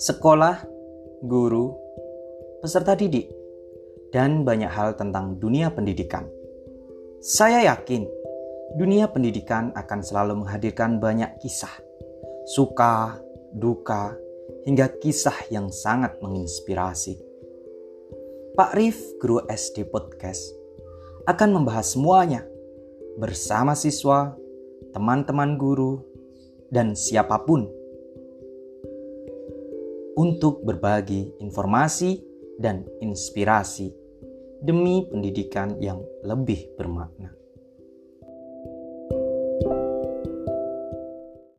sekolah, guru, peserta didik, dan banyak hal tentang dunia pendidikan. Saya yakin dunia pendidikan akan selalu menghadirkan banyak kisah, suka, duka, hingga kisah yang sangat menginspirasi. Pak Rif, guru SD Podcast, akan membahas semuanya bersama siswa, teman-teman guru, dan siapa pun untuk berbagi informasi dan inspirasi demi pendidikan yang lebih bermakna.